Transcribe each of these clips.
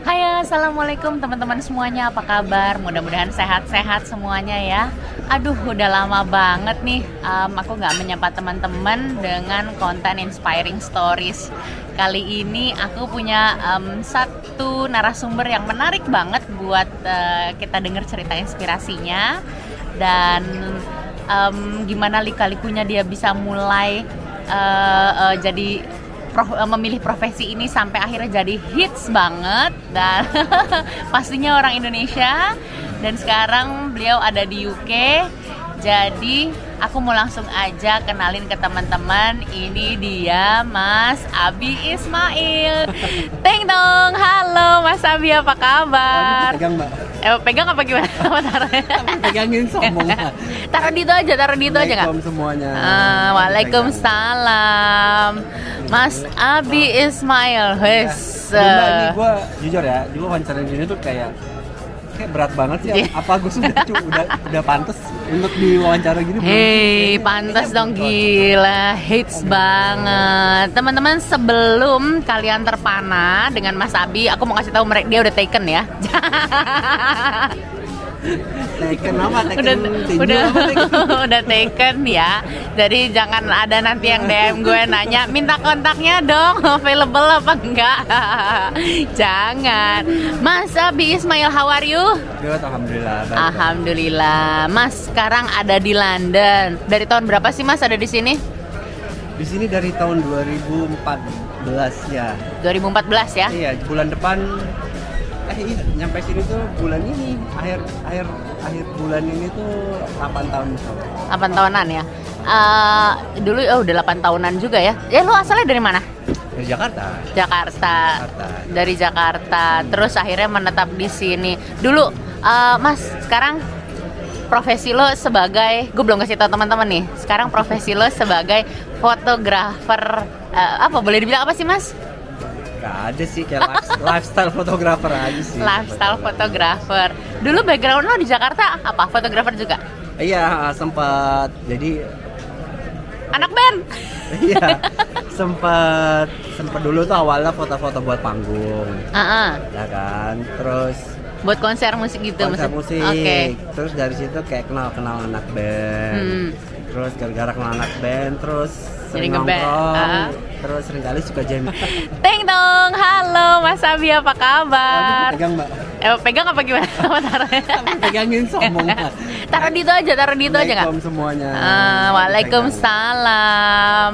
Hai assalamualaikum teman-teman semuanya. Apa kabar? Mudah-mudahan sehat-sehat semuanya ya. Aduh udah lama banget nih um, aku nggak menyapa teman-teman dengan konten inspiring stories. Kali ini aku punya um, satu narasumber yang menarik banget buat uh, kita dengar cerita inspirasinya. Dan um, gimana lika-likunya dia bisa mulai uh, uh, jadi prof, eh, memilih profesi ini sampai akhirnya jadi hits banget dan pastinya orang Indonesia. Dan sekarang beliau ada di UK jadi aku mau langsung aja kenalin ke teman-teman. Ini dia Mas Abi Ismail. Teng dong. Halo Mas Abi apa kabar? Pegang mbak. Eh, pegang apa gimana? Pegangin sombong taruh di itu aja taruh di itu aja nggak? Semuanya uh, Waalaikumsalam. Mas Abi Ismail wes ya, ini gue jujur ya gue wawancara ini tuh kayak kayak berat banget sih. Yeah. Apa gue sudah udah udah pantas untuk diwawancara gini? Hei, pantas dong gila, hits banget. Teman-teman sebelum kalian terpana dengan Mas Abi, aku mau kasih tahu mereka dia udah taken ya. taken apa? Taken udah tinju udah apa, udah taken ya. Jadi jangan ada nanti yang DM gue nanya minta kontaknya dong available apa enggak? Jangan. Mas Abi Ismail how are you? Good, alhamdulillah. Baik, Alhamdulillah. Mas sekarang ada di London. Dari tahun berapa sih Mas ada di sini? Di sini dari tahun 2014 ya. 2014 ya? Iya bulan depan eh iya nyampe sini tuh bulan ini akhir akhir akhir bulan ini tuh 8 tahun misalnya 8 tahunan ya? Uh, dulu oh udah 8 tahunan juga ya? Ya lu asalnya dari mana? Dari Jakarta. Jakarta, Jakarta. dari Jakarta. Terus akhirnya menetap di sini. Dulu uh, Mas sekarang profesi lo sebagai gue belum kasih tahu teman-teman nih. Sekarang profesi lo sebagai fotografer uh, apa boleh dibilang apa sih Mas Gak ada sih kayak life- lifestyle fotografer aja sih. lifestyle fotografer. Dulu background lo di Jakarta apa? Fotografer juga? Iya sempat jadi anak band. Iya sempat sempat dulu tuh awalnya foto-foto buat panggung. Ah, ah. ya kan terus buat konser musik gitu konser maksud- musik. Oke. Terus dari situ kayak kenal kenal anak band. Hmm. terus gara-gara kenal anak band terus sering nongkrong. Ah. Terus sering kali suka jam Teng dong, halo Mas Abi apa kabar? pegang mbak. Eh, pegang apa gimana? Pegangin sombong taruh di itu aja, taruh di itu aja nggak? Semuanya. Ah, Waalaikumsalam.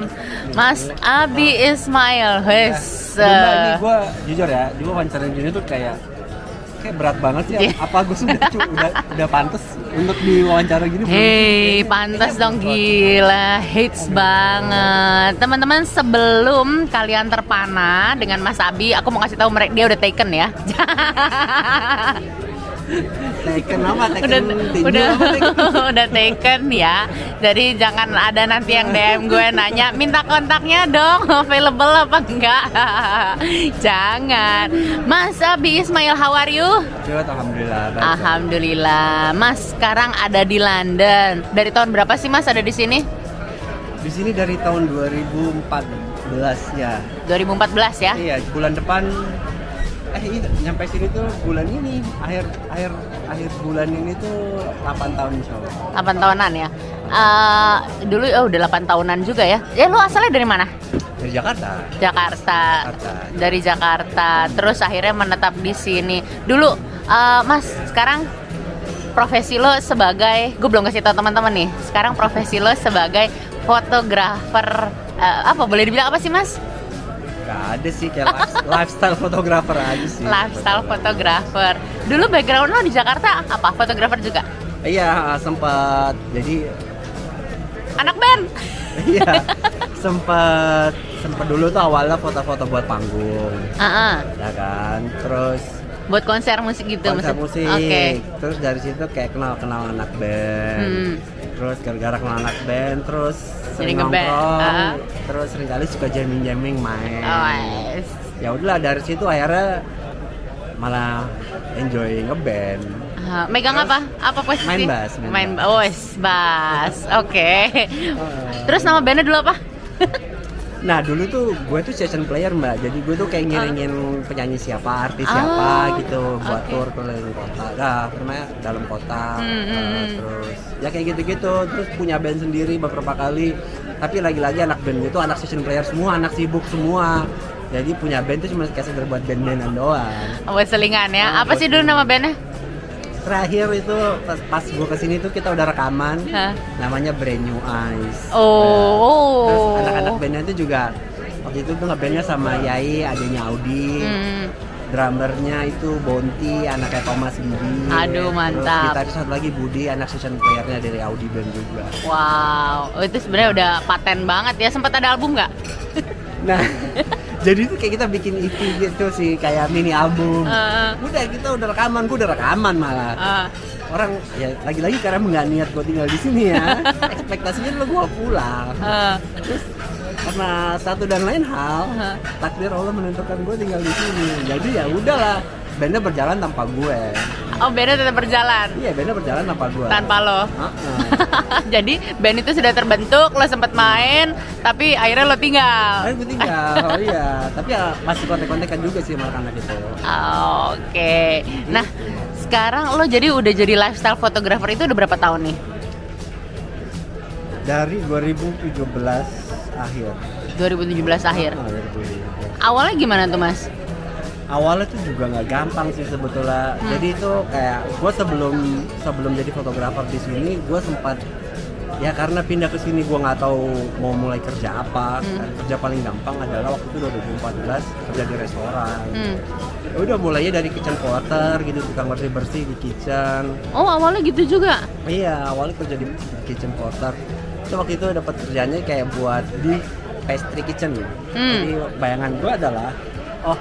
Mas Abi Ismail wes Mbak, ini gue jujur ya, gue wawancara gini tuh kayak kayak berat banget sih. Iya. Apa gue sudah udah udah pantas untuk diwawancara gini? Hei, pantas dong gila, hits banget. Teman-teman sebelum kalian terpana dengan Mas Abi, aku mau kasih tahu mereka dia udah taken ya. Taken apa? Taken udah tinju udah apa, taken? udah taken ya. Jadi jangan ada nanti yang DM gue nanya minta kontaknya dong available apa enggak. jangan. Mas Abi Ismail how are you? Good, alhamdulillah. baik. Alhamdulillah. Mas sekarang ada di London. Dari tahun berapa sih Mas ada di sini? Di sini dari tahun 2014 ya. 2014 ya. Iya, bulan depan eh iya nyampe sini tuh bulan ini akhir akhir akhir bulan ini tuh 8 tahun insyaallah 8 tahunan ya. Eh, dulu oh udah 8 tahunan juga ya. Ya lu asalnya dari mana? dari Jakarta Jakarta. Jakarta. Dari Jakarta. Terus akhirnya menetap di sini. Dulu eh, Mas, sekarang profesi lo sebagai gue belum kasih tahu teman-teman nih. Sekarang profesi lo sebagai fotografer eh, apa boleh dibilang apa sih, Mas? Gak ada sih kayak life- lifestyle fotografer aja sih. Lifestyle fotografer. Dulu background lo di Jakarta apa? Fotografer juga. Iya sempat jadi Anak band. iya sempat sempat dulu tuh awalnya foto-foto buat panggung Ah, ah. ya kan terus buat konser musik gitu konser maksud- musik Oke. terus dari situ kayak kenal kenal anak band Hmm. Terus gara-gara kenal anak band terus sering nongkrong ah. terus sering kali suka jamming jamming main Oh, yes. ya udahlah dari situ akhirnya malah enjoy ngeband Ah, megang apa? Apa posisi? Main bass, main Main bass. oh, bass. Oke. Terus nama bandnya dulu apa? Nah dulu tuh gue tuh session player mbak, jadi gue tuh kayak ngiringin penyanyi siapa, artis siapa Ah, gitu buat oke. tour keliling kota, nah namanya dalam kota, Hmm, hmm, hmm. terus ya kayak gitu-gitu, terus punya band sendiri beberapa kali, tapi lagi-lagi anak band itu anak session player semua, anak sibuk semua, jadi punya band tuh cuma kayak sekedar buat band-bandan doang. Buat selingan ya. Ah, Apa sih dulu nama bandnya? Terakhir itu pas, pas gue ke sini tuh kita udah rekaman, Hah? namanya Brand New Eyes. Oh. Terus anak-anak bandnya itu juga waktu itu tuh ngebandnya sama Yai, adanya Audi, Hmm. drummernya itu Bonti, anaknya Thomas Gidi. Aduh, mantap. Terus satu lagi Budi, anak session playernya dari Audi band juga. Wow, oh, itu sebenarnya udah paten banget ya. Sempat ada album nggak? Nah, jadi itu kayak kita bikin EP gitu sih, kayak mini album. Heeh. Udah kita udah rekaman, gue udah rekaman malah. Ah. Orang ya lagi-lagi karena nggak niat gue tinggal di sini ya. Ekspektasinya dulu gue pulang. Ah. Terus karena satu dan lain hal Hah? takdir Allah menentukan gue tinggal di sini jadi ya udahlah bandnya berjalan tanpa gue Oh, bandnya tetap berjalan iya bandnya berjalan tanpa gue tanpa lo. Heeh. Jadi band itu sudah terbentuk, lo sempet main, tapi akhirnya lo tinggal. Ayo gue tinggal, oh iya Tapi ya masih kontek-kontekan juga sih sama anak itu Ah, Oke. Nah, sekarang lo jadi udah jadi lifestyle photographer itu udah berapa tahun nih? Dari 2017 akhir 2017 akhir. Ah, 2017. Awalnya gimana tuh mas? Awalnya tuh juga nggak gampang sih sebetulnya Hmm. Jadi itu kayak gue sebelum sebelum jadi fotografer di sini gue sempat ya karena pindah ke sini gue nggak tahu mau mulai kerja apa Hmm. kan kerja paling gampang adalah waktu itu 2014 kerja di restoran Hmm. Ya udah mulainya dari kitchen porter gitu tukang bersih bersih di kitchen Oh awalnya gitu juga. iya awalnya kerja di kitchen porter Terus waktu itu dapat kerjanya kayak buat di pastry kitchen Hmm. jadi bayangan gue adalah oh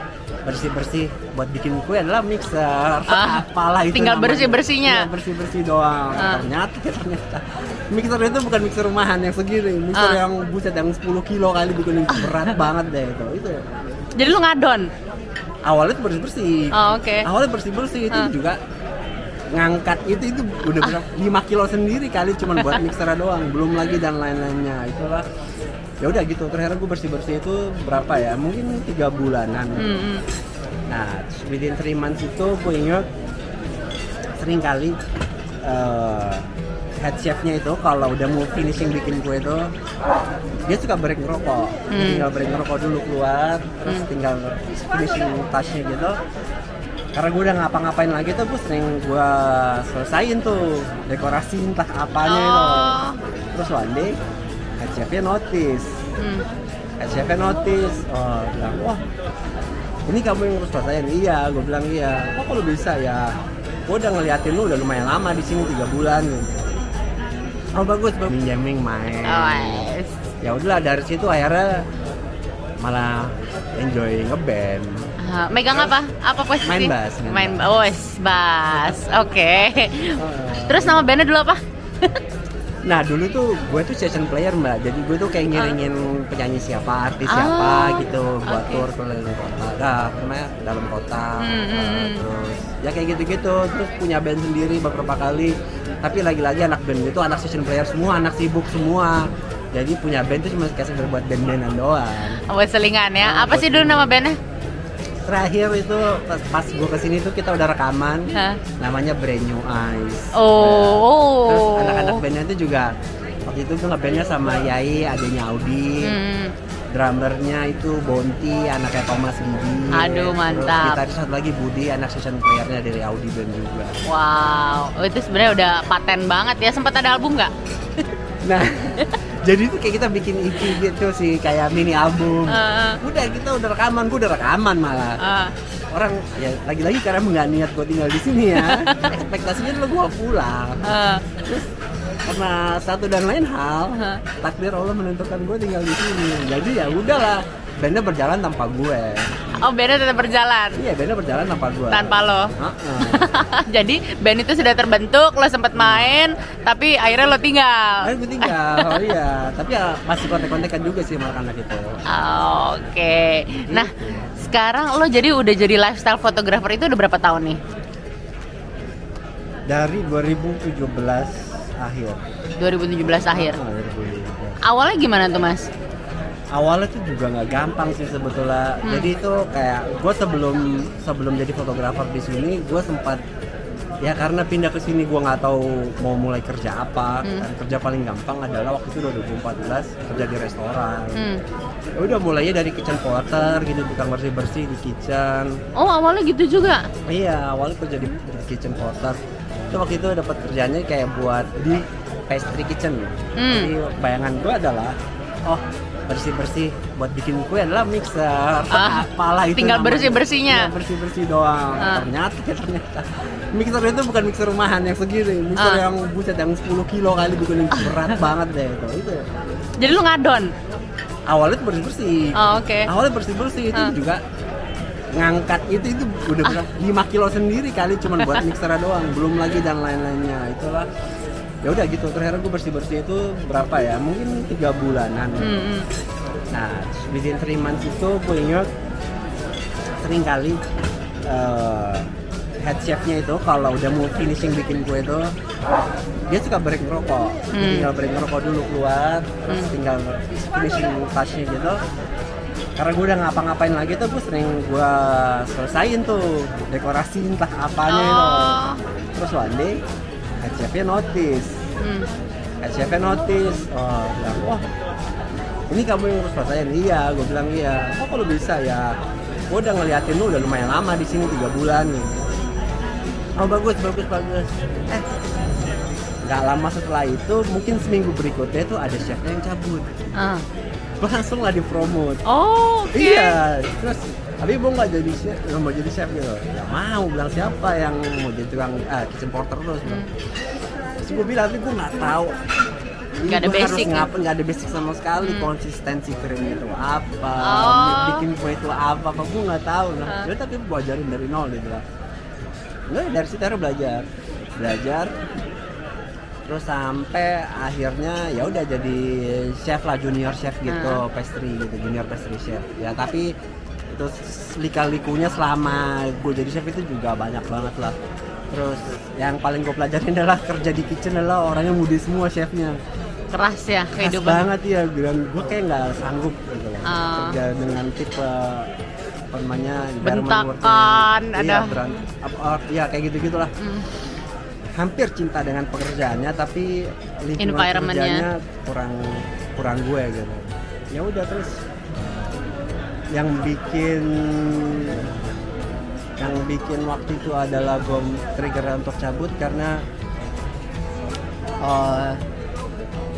bersih bersih buat bikin kue adalah mixer. Ah, apalah itu tinggal bersih-bersihnya. Iya, bersih bersih doang. Ah. ternyata ternyata. Mixer itu bukan mixer rumahan yang segini. Mixer Ah. yang buset yang 10 kilo kali bikin berat banget deh itu. Itu Jadi lo ngadon. awalnya tuh bersih bersih Oh, oke. awalnya bersih bersih itu Ah. juga ngangkat itu itu udah berapa? 5 kilo sendiri kali cuman buat mixer doang. Belum lagi dan lain-lainnya. Itulah ya udah gitu terakhir gue bersih bersih itu berapa ya mungkin tiga bulanan Hmm, hmm. nah within three months itu gue inget sering kali eh, head chefnya itu kalau udah mau finishing bikin kue itu dia suka break ngerokok Hmm. tinggal break ngerokok dulu keluar terus Hmm. tinggal finishing touchnya gitu karena gue udah ngapa-ngapain lagi tuh gue sering gue selesain tuh dekorasi entah apanya itu Oh. terus one day head chefnya notice Hmm. head chefnya notice oh bilang wah ini kamu yang ngurus selesain iya gue bilang iya kok kalau bisa ya gue udah ngeliatin lu udah lumayan lama di sini tiga bulan gitu oh bagus bagus jamming main Oh, yes. ya udahlah dari situ akhirnya malah enjoy ngeband Ah, megang apa? Apa posisi? Main bass, main Main oh, yes, bass. Oke. Terus nama bandnya dulu apa? Nah dulu tuh gue tuh session player mbak, jadi gue tuh kayak ngiringin penyanyi siapa, artis Ah, siapa gitu buat oke. tour keliling kota, nah dalam kota, Hmm, hmm. terus ya kayak gitu-gitu, terus punya band sendiri beberapa kali, tapi lagi-lagi anak band itu anak session player semua, anak sibuk semua, jadi punya band tuh cuma kayak sekedar buat band-bandan doang. Buat selingan ya. Ah, Apa sih dulu nama bandnya? Terakhir itu pas, pas gue ke sini tuh kita udah rekaman, Hah? namanya Brand New Eyes. Oh. Terus anak-anak bandnya itu juga waktu itu tuh ngebandnya sama Yai, adanya Audi, Hmm. drummernya itu Bonti, anaknya Thomas Gidi. Aduh, mantap. Terus satu lagi Budi, anak session playernya dari Audi band juga. Wow, oh, itu sebenarnya udah paten banget ya. Sempat ada album nggak? Nah, jadi itu kayak kita bikin EP gitu sih, kayak mini album. Ah. Udah kita udah rekaman, gue udah rekaman malah. Ah. Orang ya lagi-lagi karena nggak niat gue tinggal di sini ya. Ekspektasinya dulu gue pulang. Ah. Terus karena satu dan lain hal Hah? takdir Allah menentukan gue tinggal di sini jadi ya udahlah bandnya berjalan tanpa gue Oh, bandnya tetap berjalan iya bandnya berjalan tanpa gue tanpa lo. Heeh. Jadi band itu sudah terbentuk, lo sempet main, tapi akhirnya lo tinggal. Ayo gue tinggal, oh iya Tapi ya masih kontek-kontekan juga sih sama anak itu Ah, Oke. Nah, sekarang lo jadi udah jadi lifestyle photographer itu udah berapa tahun nih? Dari 2017 akhir 2017 akhir. Oh, 2017. Awalnya gimana tuh, Mas? Awalnya tuh juga nggak gampang sih sebetulnya Hmm. jadi itu kayak gue sebelum sebelum jadi fotografer di sini gue sempat ya karena pindah ke sini gue nggak tahu mau mulai kerja apa Hmm. kerja paling gampang adalah waktu itu 2014 kerja di restoran Hmm. Ya udah mulainya dari kitchen porter gitu tukang bersih bersih di kitchen Oh awalnya gitu juga. iya awalnya kerja di, di kitchen porter itu waktu itu dapat kerjanya kayak buat di pastry kitchen Hmm. jadi bayangan gue adalah oh bersih bersih buat bikin kue adalah mixer. Ah, apalah itu tinggal bersih-bersihnya. Iya, bersih bersih doang. Ah. ternyata ya ternyata. Mixer itu bukan mixer rumahan yang segini. Mixer Ah. yang buset yang 10 kilo kali bikin berat banget deh itu itu. Jadi lu ngadon. awalnya tuh bersih bersih Oh, oke. awalnya bersih bersih itu Ah. juga ngangkat itu itu udah berat 5 kilo sendiri kali cuman buat mixer doang. Belum lagi dan lain-lainnya. Itulah ya udah gitu terakhir gue bersih bersih itu berapa ya mungkin tiga bulanan Hmm, hmm. nah within three months itu gue ingat sering kali eh, head chefnya itu kalau udah mau finishing bikin kue itu dia suka break ngerokok Dia Hmm. tinggal break ngerokok dulu keluar terus Hmm. tinggal finishing touchnya gitu karena gue udah ngapa-ngapain lagi tuh gue sering gue selesain tuh dekorasi entah apanya itu Oh. terus one day chefnya notice? Hmm. head chefnya notice? Oh bilang wah ini kamu yang urus pasien iya gue bilang iya. Kok kalau bisa ya. Gue udah ngeliatin lu udah lumayan lama di sini tiga bulan nih. Oh bagus bagus bagus. Eh nggak lama setelah itu mungkin seminggu berikutnya itu ada chefnya yang cabut. Gue langsung lah dipromot Oh, oke. iya terus tapi gue nggak jadi chef nggak mau jadi chef gitu. Ya mau bilang siapa yang mau jadi tukang ah, kitchen porter terus Hmm. Terus gue bilang tapi gue nggak tahu Nggak ada harus basic ya? ngapa nggak ada basic sama sekali Hmm. konsistensi krim itu apa Oh. bikin kue itu apa apa gue nggak tahu nah Ah. ya tapi gue ajarin dari nol gitu lah Nggak, dari situ akhirnya belajar belajar terus sampai akhirnya ya udah jadi chef lah junior chef gitu Ah. pastry gitu junior pastry chef ya tapi itu lika-likunya selama gue jadi chef itu juga banyak banget lah terus yang paling gue pelajarin adalah kerja di kitchen adalah orangnya muda semua chefnya. Keras ya Keras kehidupan. banget ya bilang gue kayak nggak sanggup gitu loh. Ah. kerja dengan tipe apa namanya Bentakan, ada- iya, beran- apa- oh, iya kayak gitu gitulah Hmm. hampir cinta dengan pekerjaannya tapi lingkungan kerjanya kurang kurang gue gitu. Ya udah terus. Yang bikin yang bikin waktu itu adalah gue trigger untuk cabut karena eh,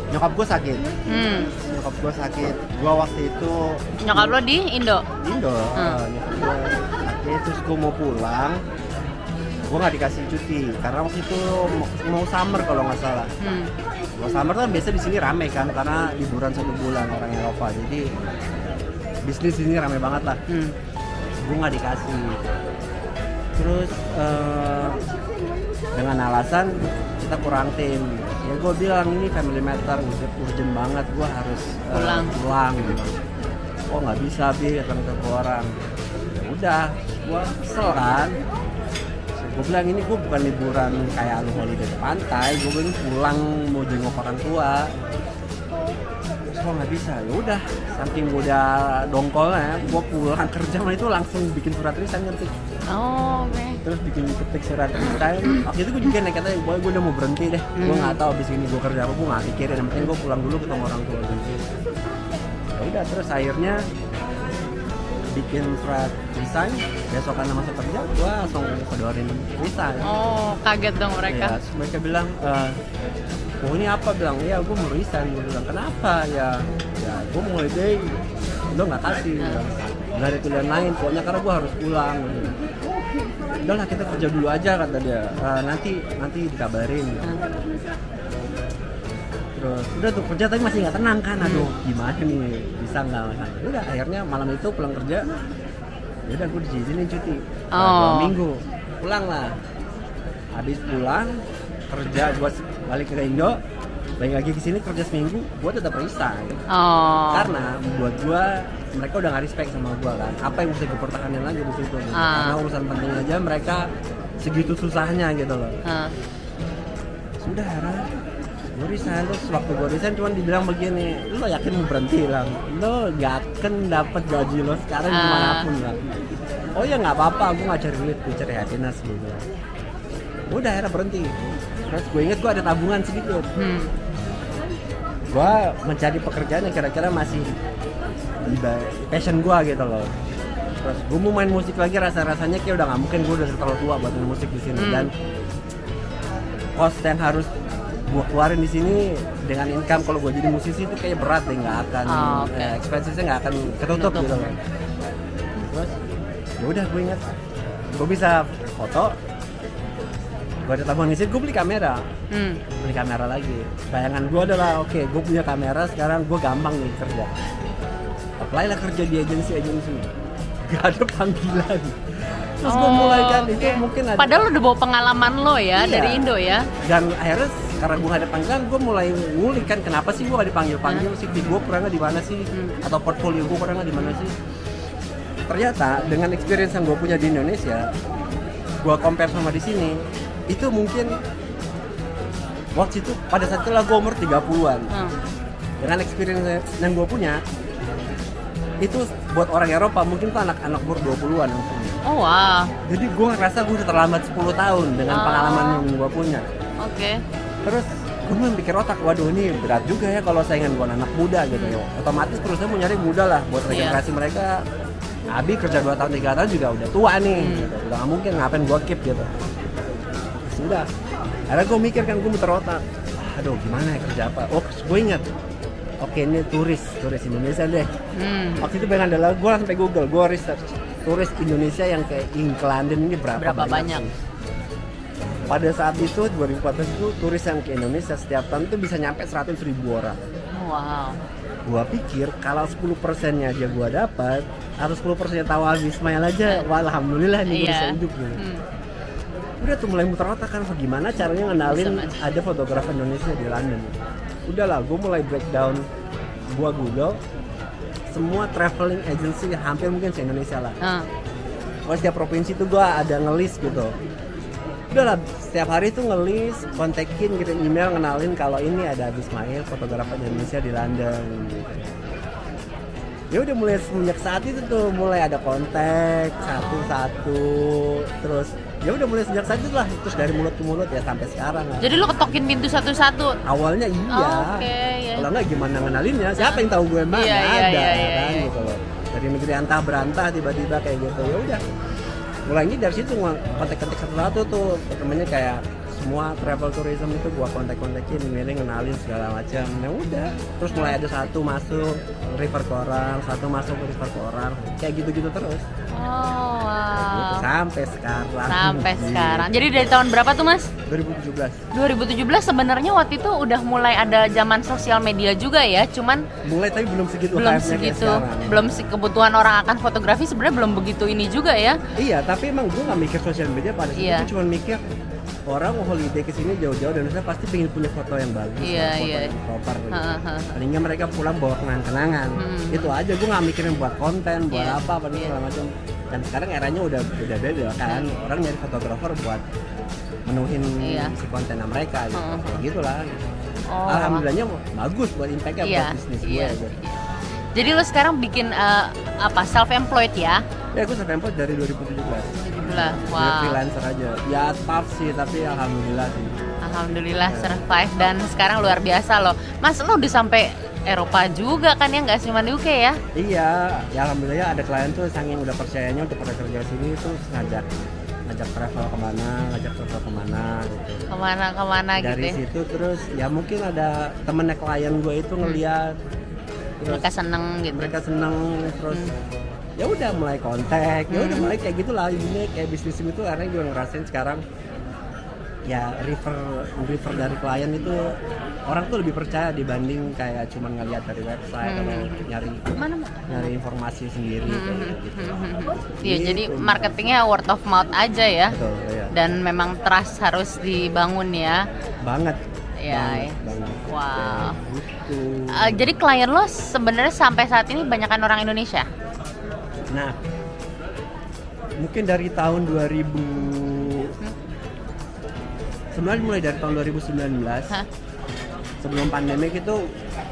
nyokap gue sakit Hmm. nyokap gue sakit gue waktu itu Nyokap lo di Indo. di Indo Hmm. eh, nyokap gue sakit terus gue mau pulang gue nggak dikasih cuti karena waktu itu mau, mau summer kalau nggak salah Hmm. kalau summer tuh biasa di sini rame kan karena liburan satu bulan orang Eropa jadi bisnis di sini rame banget lah Hmm. Gue nggak dikasih. Terus eh, dengan alasan kita kurang tim. Ya gue bilang ini family matter urgent, urgent banget. Gue harus eh, Pulang. pulang. Gitu oh nggak bisa bi datang ke orang? Ya udah gue kesel kan? Gue bilang ini gue bukan liburan kayak lu holiday ke pantai. Gue bilang pulang mau jenguk orang tua gue nggak bisa ya udah. Saking gue udah dongkolnya gue pulang kerja mah itu langsung bikin surat resign ngerti. Oh, oke. terus bikin ketik surat. Resign waktu itu gue juga nekat aja gue gue udah mau berhenti deh. Gue Hmm. nggak tahu abis ini gue kerja apa gue nggak pikirin. Yang penting gue pulang dulu ketemu orang tua gue ya udah terus akhirnya bikin surat resign besok karena masuk kerja gue langsung kedorin resign Oh, kaget dong Ya, mereka. terus mereka bilang, eh, oh ini apa? Bilang, ya gue mau resign. Gue bilang, kenapa? Ya, ya gue mau holiday. Lo nggak kasih. Bilang, Nggak ada pilihan lain. Pokoknya karena gue harus pulang. Gitu. Udah lah kita kerja dulu aja kata dia. "Eh, nanti nanti dikabarin. gitu. Hmm. Terus udah tuh kerja tapi masih nggak tenang kan. Aduh gimana nih bisa nggak? Nah, udah akhirnya malam itu pulang kerja. Ya udah gue diizinin cuti. Nah, dua Oh. minggu pulang lah. Habis pulang kerja gue balik ke Indo balik lagi ke sini kerja seminggu gue tetap resign Oh. karena buat gue mereka udah nggak respect sama gue kan apa yang bisa gue pertahanin lagi di situ. Ah. karena urusan penting aja mereka segitu susahnya gitu loh Ah. sudah gue resign terus waktu gue resign cuma dibilang begini lo yakin mau berhenti lah lo gak akan dapat gaji lo sekarang Ah. di mana pun lah oh ya nggak apa-apa gue nggak cari duit gue cari happiness gitu udah akhirnya berhenti terus gue inget gue ada tabungan sedikit Hmm. gue mencari pekerjaan yang kira-kira masih passion gue gitu loh terus gue mau main musik lagi rasa-rasanya kayak udah nggak mungkin gue udah terlalu tua buat main musik di sini Hmm. dan cost yang harus gue keluarin di sini dengan income kalau gue jadi musisi itu kayak berat deh nggak akan Oh, oke. eh, expensesnya nggak akan ketutup Ketutup. gitu loh terus ya udah gue inget gue bisa foto gue ada tabungan sini gue beli kamera. Hmm. beli kamera lagi. Bayangan gue adalah oke gue punya kamera sekarang gue gampang nih kerja. Apply lah kerja di agensi agensi gak ada panggilan. Terus gue Oh, mulai kan itu mungkin ada Padahal lo udah bawa pengalaman lo ya Iya. dari Indo ya. dan akhirnya karena gue gak ada panggilan gue mulai ngulik kan kenapa sih gue gak dipanggil panggil CV gue kurangnya di mana sih? Hmm. atau portfolio gue kurangnya di mana sih? Ternyata dengan experience yang gue punya di Indonesia gue compare sama di sini itu mungkin waktu itu pada saat itu lah gue umur 30-an Hmm. dengan experience yang gue punya itu buat orang Eropa mungkin tuh anak-anak umur 20-an yang punya Oh wow. jadi gue ngerasa gue udah terlambat 10 tahun dengan Oh. pengalaman yang gue punya Oke. terus gue mulai pikir otak waduh ini berat juga ya kalau saingan gue anak muda gitu ya otomatis terusnya mau nyari muda lah buat Hmm. Iya. regenerasi mereka Abi kerja 2 tahun 3 tahun juga udah tua nih Hmm. gitu. udah gak mungkin ngapain gue keep gitu sudah akhirnya gue mikir kan gue muter otak aduh gimana ya kerja apa oh gue ingat oke ini turis turis Indonesia deh Hmm. waktu itu pengen adalah gue sampai Google gue research turis Indonesia yang ke London ini berapa, Berapa banyak? sih? pada saat itu 2014 itu turis yang ke Indonesia setiap tahun itu bisa nyampe 100 ribu orang Wow. gua pikir kalau 10 persennya aja gua dapat atau 10 persennya tahu Ismail aja wah alhamdulillah nih gua bisa Iya. hidup gitu. Hmm. Udah tuh mulai muter otak kan gimana caranya ngenalin ada fotografer Indonesia di London? Udahlah gue mulai breakdown gua Google. Semua traveling agency hampir mungkin se Indonesia lah. Ah. Pokoknya setiap provinsi tuh gua ada ngelis gitu. Udahlah setiap hari tuh ngelis kontekin gitu email ngenalin kalau ini ada Abi Ismail fotografer Indonesia di London. Gitu. ya udah mulai semenjak saat itu tuh mulai ada kontak satu-satu terus ya udah mulai sejak saat itu lah terus dari mulut ke mulut ya sampai sekarang lah. Jadi lo ketokin pintu satu-satu. awalnya iya. Oh, Oke, ya. kalau nggak gimana ngenalinnya? Siapa yang tahu gue mana? Iya, iya, ada iya, iya, kan iya. gitu loh. Dari negeri antah berantah tiba-tiba kayak gitu. Ya udah. Mulainya dari situ kontak-kontak satu-satu tuh. Temennya kayak semua travel tourism itu gua kontak-kontakin milih ngenalin segala macam. Ya udah. Terus mulai ada satu masuk refer ke orang satu masuk refer ke orang kayak gitu-gitu terus Oh wow. sampai sekarang Sampai sekarang. Jadi dari tahun berapa tuh mas? 2017 2017 sebenarnya waktu itu udah mulai ada zaman sosial media juga ya, cuman mulai tapi belum segitu belum segitu, belum se kebutuhan orang akan fotografi sebenarnya belum begitu ini juga ya. Iya, tapi emang gue nggak mikir sosial media pada saat Iya. itu cuma mikir orang mau holiday ke sini jauh-jauh dan saya pasti pengen punya foto yang bagus, Iya, foto iya. yang proper. Gitu. Ha-ha. Paling nggak mereka pulang bawa kenang-kenangan. Hmm. Itu aja gue nggak mikirin buat konten, buat Iya, apa, apa iya. segala macam. Dan sekarang eranya udah udah beda kan. Orang nyari fotografer buat menuhin Iya. si kontennya mereka gitu. Hmm. Kayak gitulah. Oh. Alhamdulillahnya bagus buat impactnya Iya, buat bisnis gue. iya, gitu. iya. Jadi lo sekarang bikin eh, apa self employed ya? Ya gue self employed dari 2017. Alhamdulillah. Wow. freelancer aja. Ya tough sih, tapi alhamdulillah sih. Alhamdulillah survive dan sekarang luar biasa loh. Mas lo udah sampai Eropa juga kan ya nggak cuma di UK ya? Iya, ya alhamdulillah ada klien tuh saking udah percayanya untuk pada kerja sini tuh ngajak ngajak travel ke mana, ngajak travel ke mana gitu. Ke mana ke mana gitu Dari ya? situ terus ya mungkin ada temennya klien gue itu ngeliat terus Hmm. Mereka seneng gitu. mereka seneng terus Hmm. Ya udah mulai kontak, ya udah Hmm. mulai kayak gitulah ini kayak bisnis itu karena gue ngerasain sekarang ya refer refer dari klien itu orang tuh lebih percaya dibanding kayak cuman ngeliat dari website Hmm. atau nyari Mana? nyari informasi sendiri Hmm, kayak gitu. hmm. Iya, Gitu. jadi marketingnya word of mouth aja ya. Betul, ya. Dan memang trust harus dibangun ya. Banget. Iya, banget, ya. banget. Wow. Kayak gitu. Eh, jadi klien lo sebenarnya sampai saat ini banyakkan orang Indonesia. Nah, mungkin dari tahun 2000 Hmm. sebenarnya mulai dari tahun 2019 Hah? sebelum pandemik itu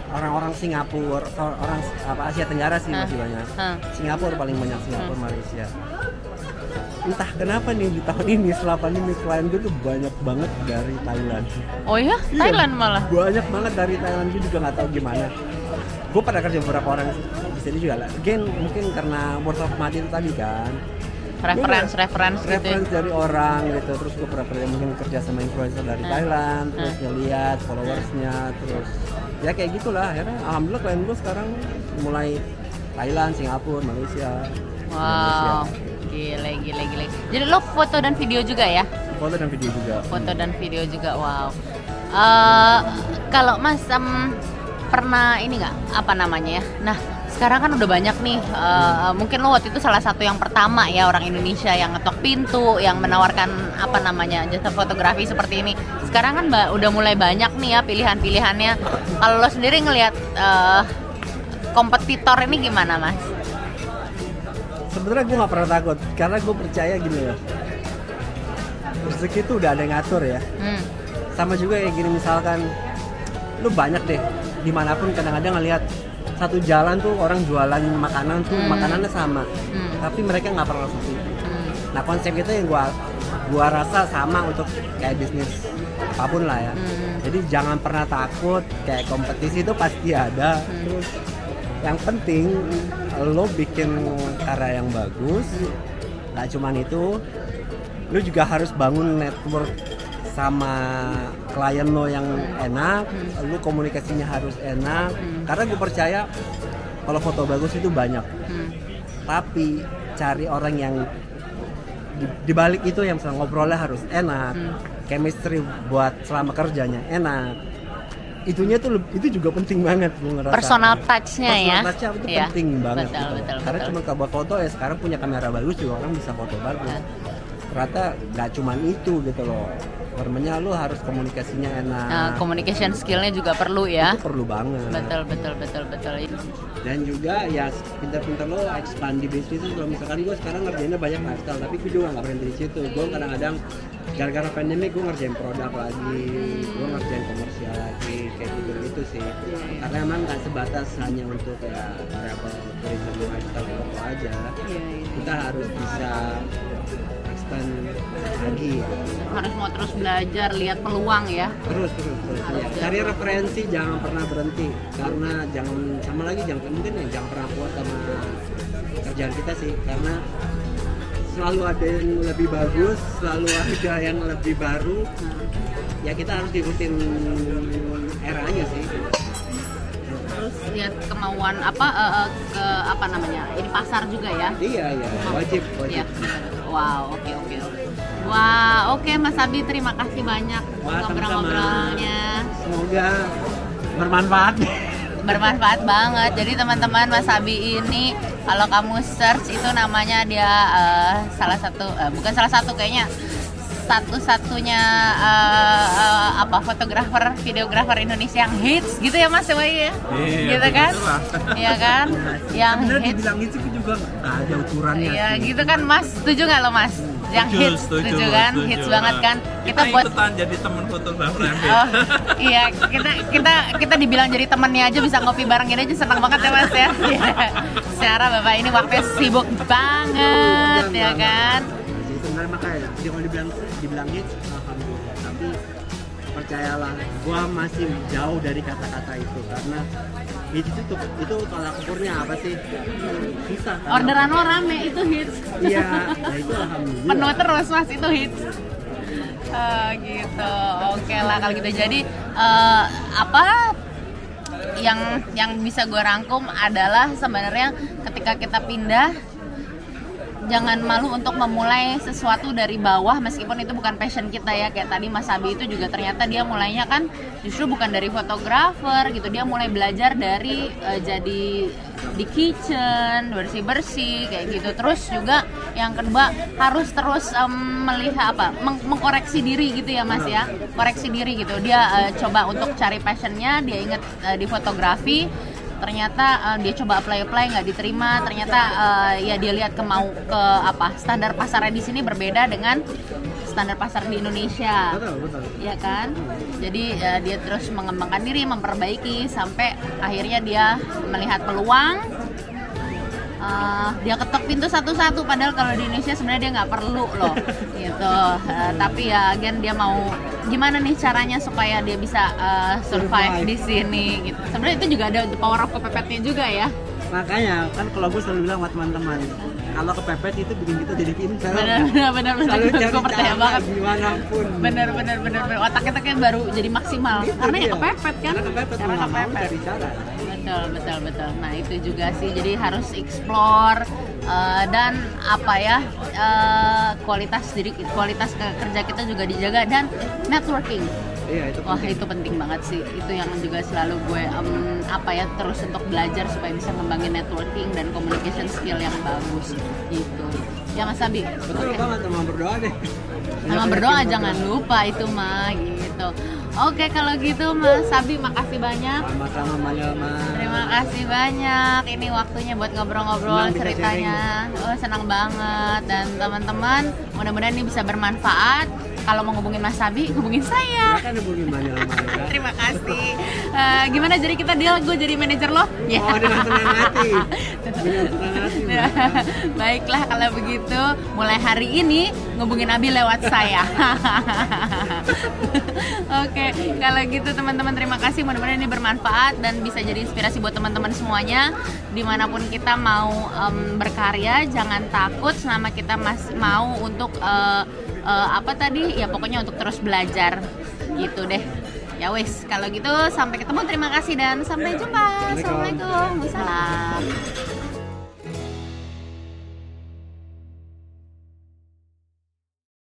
orang-orang Singapura or- orang apa Asia Tenggara sih Hah? masih banyak Hah. Singapura paling banyak Singapura Malaysia entah kenapa nih di tahun ini setelah pandemi klien gue tuh banyak banget dari Thailand Oh ya, Iya, Thailand malah. banyak banget dari Thailand gue juga nggak tahu gimana gue pada kerja beberapa orang di sini juga lah again mungkin karena word of mouth itu tadi kan Reference, reference gitu. ya. reference dari orang gitu terus gue pernah pernah mungkin kerja sama influencer dari Hmm. Thailand terus Hmm. ngeliat followersnya terus ya kayak gitulah akhirnya alhamdulillah klien gue sekarang mulai Thailand Singapura Malaysia Wow, gile, gile, gile. Jadi lo foto dan video juga ya? Foto dan video juga Foto dan video juga, wow. Eh, kalau Mas em, pernah ini nggak apa namanya ya? Nah, sekarang kan udah banyak nih. eh, mungkin lo waktu itu salah satu yang pertama ya orang Indonesia yang ngetok pintu, yang menawarkan apa namanya jasa fotografi seperti ini. Sekarang kan udah mulai banyak nih ya pilihan-pilihannya. Kalau lo sendiri ngelihat eh, kompetitor ini gimana, Mas? sebenarnya gue nggak pernah takut karena gue percaya gini loh rezeki itu udah ada yang ngatur ya Hmm. sama juga kayak gini misalkan lu banyak deh di mana pun kadang-kadang ngelihat satu jalan tuh orang jualan makanan tuh Hmm. makanannya sama Hmm. tapi mereka nggak pernah itu Hmm. nah konsep itu yang gua gua rasa sama untuk kayak bisnis apa pun lah ya Hmm. jadi jangan pernah takut kayak kompetisi itu pasti ada Hmm. terus yang penting lo bikin karya yang bagus nggak cuman itu lo juga harus bangun network sama klien lo yang enak Hmm. lo komunikasinya harus enak Hmm. karena gue percaya kalau foto bagus itu banyak Hmm. tapi cari orang yang di, di balik itu yang misalnya ngobrolnya harus enak Hmm. chemistry buat selama kerjanya enak itunya tuh itu juga penting banget gue ngerasa Personal touch-nya ya. Personal touch-nya itu Iya. penting banget Betul, gitu. betul, karena betul. cuma buat foto ya sekarang punya kamera bagus juga orang bisa foto bagus ternyata nggak cuman itu gitu loh Permenya lu harus komunikasinya enak. Nah, communication skillnya juga perlu ya. itu perlu banget. Betul, betul, betul, betul. dan juga ya pintar-pintar lo expand di bisnis. Itu kalau misalkan gue sekarang ngerjainnya banyak lifestyle tapi gue juga nggak berhenti di situ. Gue kadang-kadang gara-gara pandemi gue ngerjain produk lagi gue ngerjain komersial lagi kayak gitu gitu sih. Karena emang nggak sebatas hanya untuk ya travel tourism lifestyle foto aja. Kita harus bisa expand lagi? Harus mau terus belajar, lihat peluang ya. terus terus terus ya. cari referensi jangan pernah berhenti. Karena jangan sama lagi jangan mungkin ya jangan pernah puas sama kerjaan kita sih. Karena selalu ada yang lebih bagus selalu ada yang lebih baru. Ya kita harus ikutin eranya sih. Terus lihat kemauan apa eh, ke apa namanya? Ini pasar juga ya. iya iya. Wajib wajib Wow, oke oke. oke. Wah, oke Mas Abi terima kasih banyak ngobrol-ngobrolnya. semoga bermanfaat bermanfaat banget. Jadi teman-teman Mas Abi ini kalau kamu search itu namanya dia eh, salah satu eh, bukan salah satu kayaknya satu-satunya eh, eh, apa fotografer, videografer Indonesia yang hits gitu ya Mas Wai ya. Iya, gitu kan? Iya kan? yang Bener hits. dibilang itu juga nggak ada ukurannya Iya sih. gitu kan Mas. Setuju nggak lo Mas? Yang Setuju, hits, setuju, kan? setuju. Hits banget kan? Kita, buat ikutan jadi temen fotografer MB. Oh iya kita kita kita dibilang jadi temennya aja bisa ngopi bareng ini aja senang banget ya mas ya. Iya. Secara bapak ini waktunya sibuk banget ya kan. Jadi sebenarnya makanya dia kalau dibilang dibilang hits alhamdulillah tapi percayalah gua masih jauh dari kata-kata itu karena hits itu itu tolak ukurnya apa sih susah kan? Orderan lo rame itu hits. iya nah itu alhamdulillah Penuh terus mas itu hits. Eh, gitu. Oke lah kalau gitu jadi eh, apa yang yang bisa gue rangkum adalah sebenarnya ketika kita pindah jangan malu untuk memulai sesuatu dari bawah meskipun itu bukan passion kita ya. Kayak tadi Mas Abi itu juga ternyata dia mulainya kan justru bukan dari fotografer gitu. Dia mulai belajar dari eh, jadi di kitchen bersih bersih kayak gitu. Terus juga yang kedua harus terus em, melihat apa meng- mengkoreksi diri gitu ya Mas ya. Koreksi diri gitu. Dia eh, coba untuk cari passionnya. Dia inget eh, di fotografi ternyata eh, dia coba apply apply nggak diterima. Ternyata eh, ya dia lihat ke mau ke apa standar pasarnya di sini berbeda dengan standar pasar di Indonesia. Betul betul. Ya kan? Jadi ya, dia terus mengembangkan diri memperbaiki sampai akhirnya dia melihat peluang Uh, dia ketok pintu satu-satu padahal kalau di Indonesia sebenarnya dia nggak perlu loh gitu. Uh, tapi ya again dia mau gimana nih caranya supaya dia bisa uh, survive Survive. di sini gitu. Sebenarnya itu juga ada power of kepepetnya juga ya. Makanya kan kalau gue selalu bilang sama teman-teman kalau kepepet itu bikin kita jadi pintar benar benar benar. Benar gue percaya banget. gimana pun bener bener bener otak kita kayak baru jadi maksimal. Itu karena ya dia. kepepet kan? Karena kepepet karena kepepet. cari cara betul betul betul. Nah itu juga sih. Jadi harus explore eh, dan apa ya eh, kualitas diri kualitas ke- kerja kita juga dijaga dan networking. Iya itu wah penting. itu penting banget sih. Itu yang juga selalu gue em, apa ya terus untuk belajar supaya bisa ngembangin networking dan communication skill yang bagus. Gitu. Ya mas Abi? Betul Oke. banget sama berdoa deh. Sama Banyak berdoa jangan lupa itu mah gitu oke kalau gitu mas Sabi makasih banyak. Sama-sama Mayama terima kasih banyak. Ini waktunya buat ngobrol-ngobrol ceritanya. oh senang banget. Dan teman-teman mudah-mudahan ini bisa bermanfaat kalau mau ngubungin mas Sabi hubungin saya. Kan hubungin terima kasih. Eh, gimana? Jadi kita deal gue jadi manajer lo? Ya. Oh dengan senang hati. Dengan senang hati Mbak. Baiklah kalau begitu mulai hari ini ngubungin Abi lewat saya. Oke, kalau gitu teman-teman terima kasih. Mudah-mudahan ini bermanfaat dan bisa jadi inspirasi buat teman-teman semuanya. Di mana pun kita mau em, berkarya jangan takut selama kita masih mau untuk eh, eh, apa tadi ya pokoknya untuk terus belajar gitu deh. Ya wes, kalau gitu sampai ketemu terima kasih dan sampai jumpa. Assalamualaikum. Wassalam.